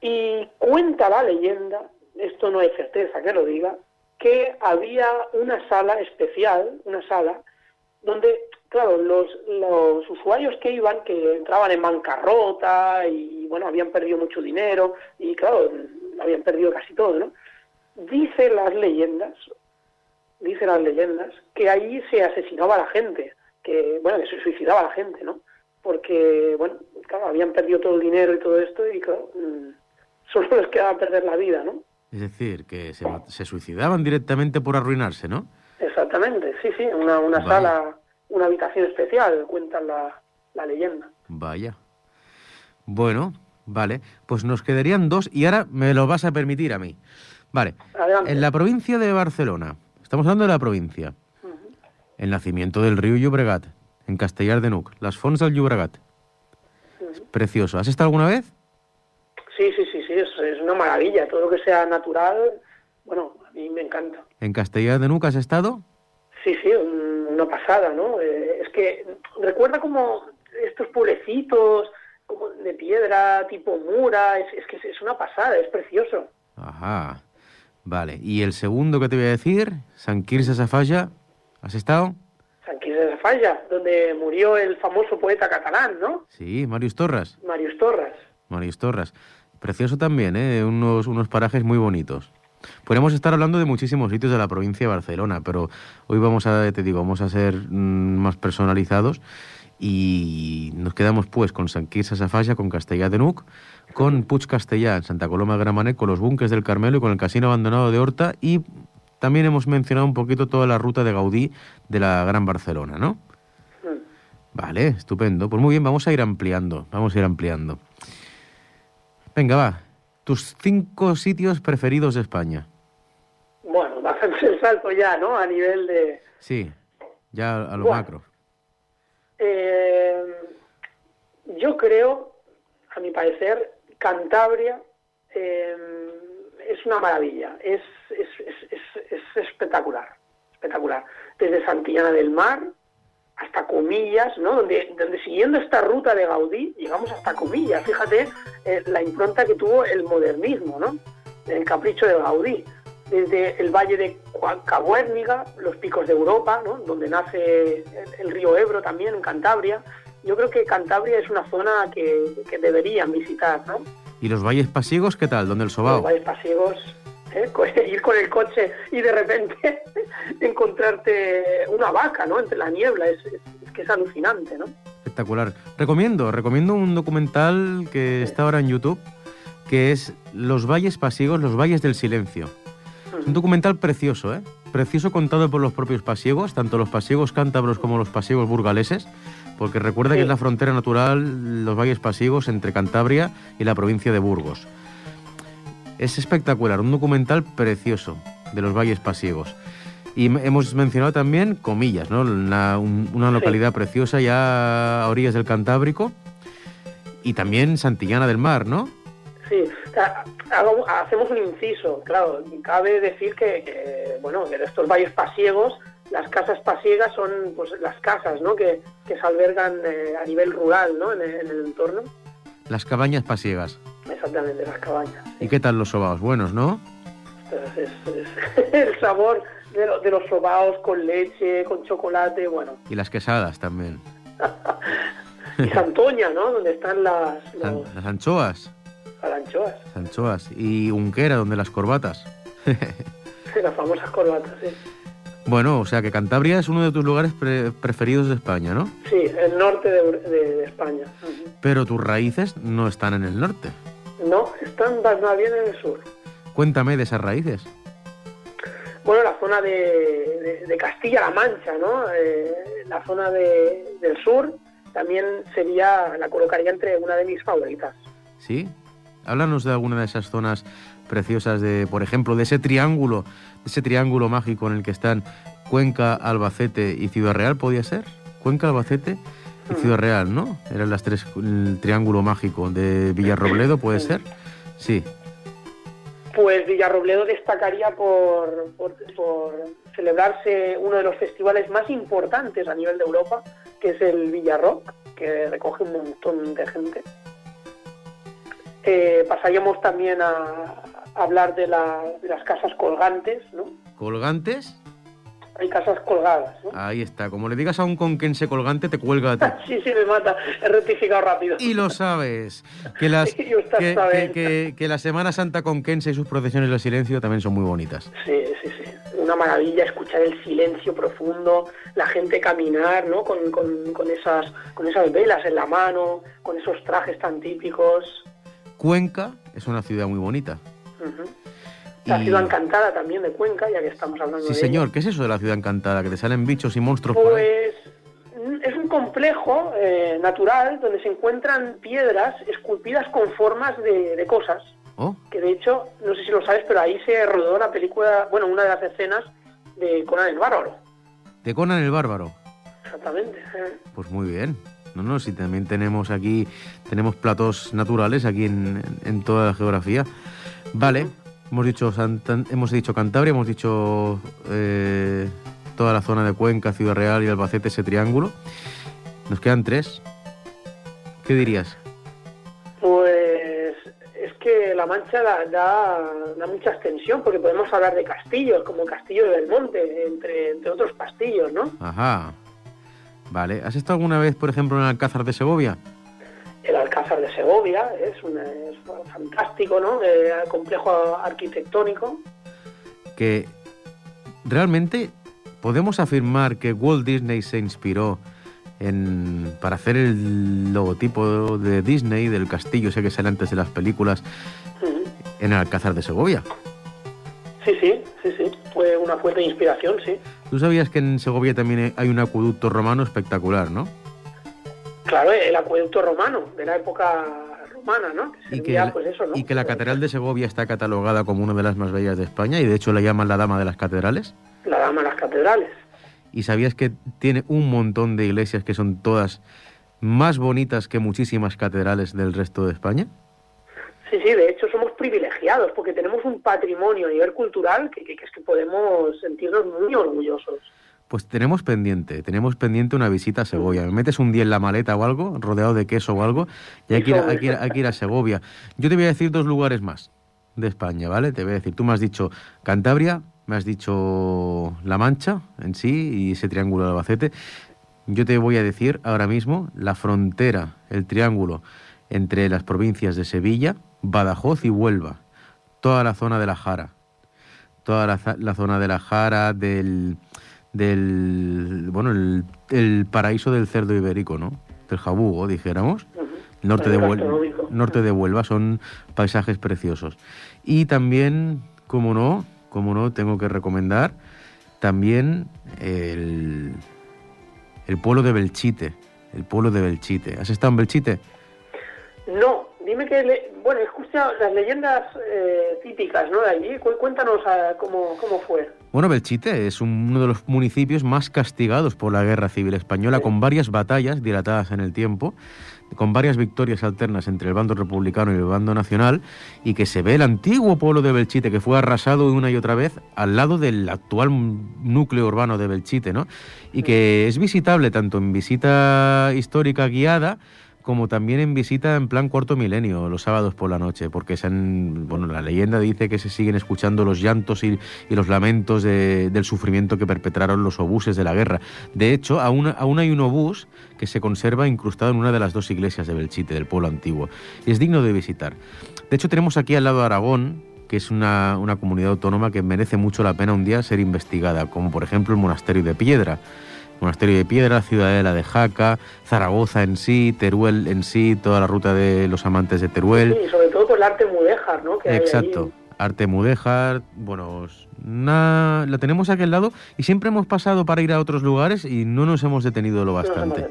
Y cuenta la leyenda, esto no hay certeza que lo diga, que había una sala especial, una sala, donde, claro, los, los usuarios que iban, que entraban en bancarrota y, bueno, habían perdido mucho dinero y, claro, habían perdido casi todo, ¿no? Dicen las leyendas, dicen las leyendas, que ahí se asesinaba a la gente, que, bueno, que se suicidaba a la gente, ¿no? Porque, bueno, claro, habían perdido todo el dinero y todo esto y, claro, mm, [laughs] solo les quedaba perder la vida, ¿no? Es decir, que se, suicidaban directamente por arruinarse, ¿no? Exactamente, sí, sí, una, una sala, una habitación especial, cuentan la, la leyenda. Vaya. Bueno, vale, pues nos quedarían dos y ahora me lo vas a permitir a mí. Vale, en la provincia de Barcelona, Estamos hablando de la provincia. El nacimiento del río Llobregat, en Castellar de Nuc, las fonts del Llobregat. precioso. ¿Has estado alguna vez? Sí, sí, sí, sí, es, una maravilla. Todo lo que sea natural, bueno, a mí me encanta. ¿En Castellar de Nuc has estado? Sí, sí, una pasada, ¿no? Eh, es que recuerda como estos pueblecitos como de piedra, tipo mura, es, es que es una pasada, es precioso. Ajá. Vale, y el segundo que te voy a decir, San Quirze Safalla, ¿has estado? San Quirze Safalla, donde murió el famoso poeta catalán, ¿no? Sí, Marius Torras. Marius Torras. Marius Torras. Precioso también, ¿eh? Unos, unos parajes muy bonitos. Podemos estar hablando de muchísimos sitios de la provincia de Barcelona, pero hoy vamos a, te digo, vamos a ser mm, más personalizados Y nos quedamos pues con San Quirze Safalla, con Castellá de Nuc, con Puig Castellá en Santa Coloma de Gramanet, con los búnques del Carmelo y con el casino abandonado de Horta y también hemos mencionado un poquito toda la ruta de Gaudí de la Gran Barcelona, ¿no? Mm. Vale, estupendo. Pues muy bien, vamos a ir ampliando, vamos a ir ampliando. Venga, va. Tus cinco sitios preferidos de España. Bueno, [laughs] bastante el salto ya, ¿no? A nivel de... Sí, ya a lo Bueno. macro. Eh, yo creo, a mi parecer, Cantabria eh, es una maravilla, es, es, es, es- es espectacular, espectacular. Desde Santillana del Mar hasta Comillas, ¿no? Donde, donde siguiendo esta ruta de Gaudí llegamos hasta Comillas. Fíjate eh, la impronta que tuvo el modernismo, ¿no? El capricho de Gaudí. Desde el valle de Cabuérniga, los picos de Europa, ¿no? Donde nace el, río Ebro también, en Cantabria. Yo creo que Cantabria es una zona que, que deberían visitar, ¿no? ¿Y los valles pasiegos qué tal? ¿Dónde el Los Sobao? valles pasiegos, ¿eh? [laughs] Ir con el coche y de repente [laughs] encontrarte una vaca, ¿no? Entre la niebla, es que es alucinante, ¿no? Espectacular. Recomiendo, recomiendo un documental que está ahora en YouTube, que es Los valles pasiegos, los valles del silencio. Un documental precioso, ¿eh? Precioso contado por los propios pasiegos, tanto los pasiegos cántabros como los pasiegos burgaleses, porque recuerda Sí. que es la frontera natural, los valles pasiegos, entre Cantabria y la provincia de Burgos. Es espectacular, un documental precioso de los valles pasiegos. Y hemos mencionado también Comillas, ¿no? Una, un- una localidad preciosa ya a orillas del Cantábrico. Y también Santillana del Mar, ¿no? Hago- hacemos un inciso, claro, cabe decir que, que, bueno, de estos valles pasiegos, las casas pasiegas son pues las casas, ¿no? Que, que se albergan eh, a nivel rural, ¿no? En el, en el entorno, Las cabañas pasiegas. exactamente, las cabañas. ¿Y qué tal los sobaos? Buenos, ¿no? Es- es [laughs] el sabor de, lo- de los sobaos con leche, con chocolate, bueno. Y las quesadas también. [laughs] Y Santoña, ¿no? Donde están las, San- los- las anchoas. Las anchoas, anchoas. Y Unquera, donde las corbatas. [laughs] las famosas corbatas, sí. Bueno, o sea que Cantabria es uno de tus lugares pre- preferidos de España, ¿no? Sí, el norte de, de- de España. Pero tus raíces no están en el norte. No, están más bien en el sur. Cuéntame de esas raíces. Bueno, la zona de, Castilla-La Mancha, ¿no? Eh, la zona de- del sur también sería, la colocaría entre una de mis favoritas. ¿Sí? Háblanos de alguna de esas zonas preciosas de, por ejemplo, de ese triángulo, de ese triángulo mágico en el que están Cuenca, Albacete y Ciudad Real, ¿podía ser? Cuenca, Albacete y Ciudad Real, ¿no? Eran las tres, el triángulo mágico de Villarrobledo, ¿puede ser? Sí. Pues Villarrobledo destacaría por, por, por celebrarse uno de los festivales más importantes a nivel de Europa, que es el Villarrock, que recoge un montón de gente. Eh, pasaríamos también a, a hablar de, la- de las casas colgantes, ¿no? ¿Colgantes? Hay casas colgadas, ¿no? Ahí está. Como le digas a un conquense colgante, te cuelga a ti. [laughs] Sí, sí, me mata. He rectificado rápido. Y lo sabes. Que, las, [laughs] Sí, que, sabe. que- que- que la Semana Santa conquense y sus procesiones del silencio también son muy bonitas. Sí, sí, sí. Una maravilla escuchar el silencio profundo, la gente caminar, ¿no? Con, con, con esas, con esas velas en la mano, con esos trajes tan típicos. Cuenca es una ciudad muy bonita. La Y- ciudad encantada también de Cuenca, ya que estamos hablando Sí, de señor. ella. ¿Qué es eso de la ciudad encantada? Que te salen bichos y monstruos por ahí. Pues mm, es un complejo eh, natural donde se encuentran piedras esculpidas con formas de, de cosas. Oh, que de hecho, no sé si lo sabes, pero ahí se rodó la película, bueno, una de las escenas de Conan el Bárbaro. de Conan el Bárbaro. Exactamente. eh. Pues muy bien. No, no, si también tenemos aquí, tenemos platos naturales aquí en, en toda la geografía. Vale, hemos dicho, Santan- hemos dicho Cantabria, hemos dicho eh, toda la zona de Cuenca, Ciudad Real y Albacete, ese triángulo. Nos quedan tres. ¿Qué dirías? Pues es que La Mancha da, da, da mucha extensión, porque podemos hablar de castillos, como el Castillo de Belmonte, entre, entre otros castillos, ¿no? Ajá. Vale, ¿has estado alguna vez, por ejemplo, en el Alcázar de Segovia? El Alcázar de Segovia es, un, es fantástico, ¿no? Eh, complejo arquitectónico. que realmente podemos afirmar que Walt Disney se inspiró en, para hacer el logotipo de Disney, del castillo ese que sale antes de las películas, en el Alcázar de Segovia. Sí, sí, sí, sí. Fue una fuente de inspiración, sí. Tú sabías que en Segovia también hay un acueducto romano espectacular, ¿no? Claro, el acueducto romano, de la época romana, ¿no? y, que la, pues y que la Catedral de Segovia está catalogada como una de las más bellas de España y de hecho la llaman la Dama de las Catedrales. La Dama de las Catedrales. ¿Y sabías que tiene un montón de iglesias que son todas más bonitas que muchísimas catedrales del resto de España? Sí, sí, de hecho somos privilegiados porque tenemos un patrimonio a nivel cultural que, que, es que podemos sentirnos muy orgullosos. Pues tenemos pendiente, tenemos pendiente una visita a Segovia. Me metes un día en la maleta o algo, rodeado de queso o algo, y hay que, ir, hay, que ir, hay que ir a Segovia. Yo te voy a decir dos lugares más de España, ¿vale? Te voy a decir, tú me has dicho Cantabria, me has dicho La Mancha en sí y ese triángulo de Albacete. Yo te voy a decir ahora mismo la frontera, el triángulo entre las provincias de Sevilla, Badajoz y Huelva. Toda la zona de la Jara. Toda la, zona de la Jara, del, del bueno, el, paraíso del cerdo ibérico, ¿no? Del jabugo, dijéramos. Norte de, Huelva, norte de Huelva son paisajes preciosos. Y también, como no, como no, tengo que recomendar también el, el pueblo de Belchite. El pueblo de Belchite. ¿Has estado en Belchite? No, dime que, bueno, he escuchado las leyendas eh, típicas, ¿no? De allí. Cuéntanos ah, cómo, cómo fue. Bueno, Belchite es uno de los municipios más castigados por la Guerra Civil Española, con varias batallas dilatadas en el tiempo con varias victorias alternas entre el bando republicano y el bando nacional, y que se ve el antiguo pueblo de Belchite, que fue arrasado una y otra vez al lado del actual núcleo urbano de Belchite, ¿no? Y que es visitable tanto en visita histórica guiada, como también en visita en plan cuarto milenio, los sábados por la noche, porque se bueno, la leyenda dice que se siguen escuchando los llantos y, los lamentos del sufrimiento que perpetraron los obuses de la guerra. De hecho, aún, aún hay un obús que se conserva incrustado en una de las dos iglesias de Belchite, del pueblo antiguo, y es digno de visitar. De hecho, tenemos aquí al lado Aragón, que es una, una comunidad autónoma que merece mucho la pena un día ser investigada, como por ejemplo el Monasterio de Piedra Monasterio de Piedra, Ciudadela de Jaca, Zaragoza en sí, Teruel en sí, toda la ruta de los amantes de Teruel. Sí, sobre todo por el arte mudéjar, ¿no? Exacto. Arte mudéjar, bueno, la tenemos aquí al lado y siempre hemos pasado para ir a otros lugares y no nos hemos detenido lo bastante.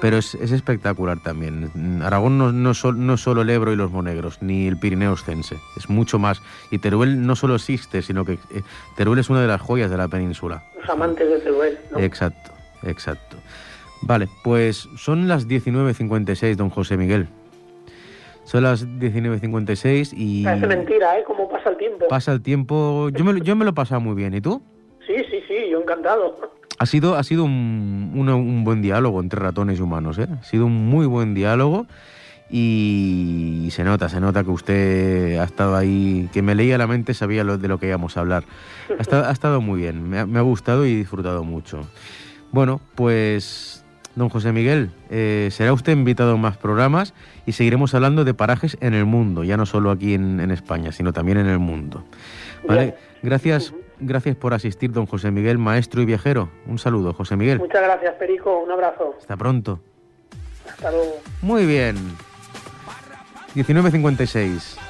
Pero es, espectacular también. Aragón no, no, no, solo el Ebro y los Monegros, ni el Pirineo Oscense, es mucho más. Y Teruel no solo existe, sino que eh, Teruel es una de las joyas de la península. Los amantes de Teruel, ¿no? Exacto. Exacto. Vale, pues son las 19.56, don José Miguel. Son las 19.56 y... Parece mentira, ¿eh? Cómo pasa el tiempo. Pasa el tiempo... Yo me, yo me lo he pasado muy bien, ¿y tú? Sí, sí, sí, yo encantado. Ha sido, ha sido un, un, buen diálogo entre ratones y humanos, ¿eh? Ha sido un muy buen diálogo y se nota, se nota que usted ha estado ahí, que me leía la mente, sabía lo, de lo que íbamos a hablar. Ha estado, ha estado muy bien, me ha, me ha gustado y disfrutado mucho. Bueno, pues don José Miguel, eh, será usted invitado a más programas y seguiremos hablando de parajes en el mundo, ya no solo aquí en, España, sino también en el mundo. ¿Vale? Gracias, gracias por asistir, don José Miguel, maestro y viajero. Un saludo, José Miguel. Muchas gracias, Perico. Un abrazo. Hasta pronto. Hasta luego. Muy bien. 1956.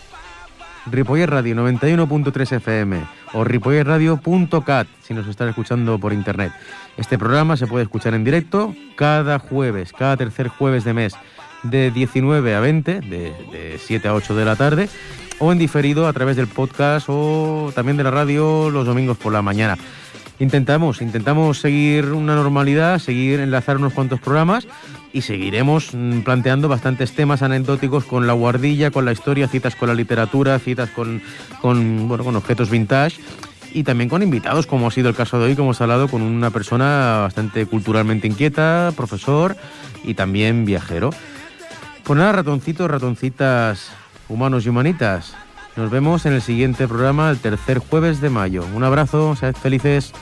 Ripoller Radio 91.3 FM o ripollerradio.cat si nos están escuchando por internet. Este programa se puede escuchar en directo cada jueves, cada tercer jueves de mes, de 19 a 20, de, 7 a 8 de la tarde, o en diferido a través del podcast o también de la radio los domingos por la mañana. Intentamos, intentamos seguir una normalidad, seguir enlazar unos cuantos programas y seguiremos mm, planteando bastantes temas anecdóticos con la guardilla, con la historia, citas con la literatura, citas con, bueno, con objetos vintage y también con invitados, como ha sido el caso de hoy, como hemos hablado con una persona bastante culturalmente inquieta, profesor y también viajero. Pues nada, ratoncitos, ratoncitas, humanos y humanitas. Nos vemos en el siguiente programa, el tercer jueves de mayo. Un abrazo, sed felices.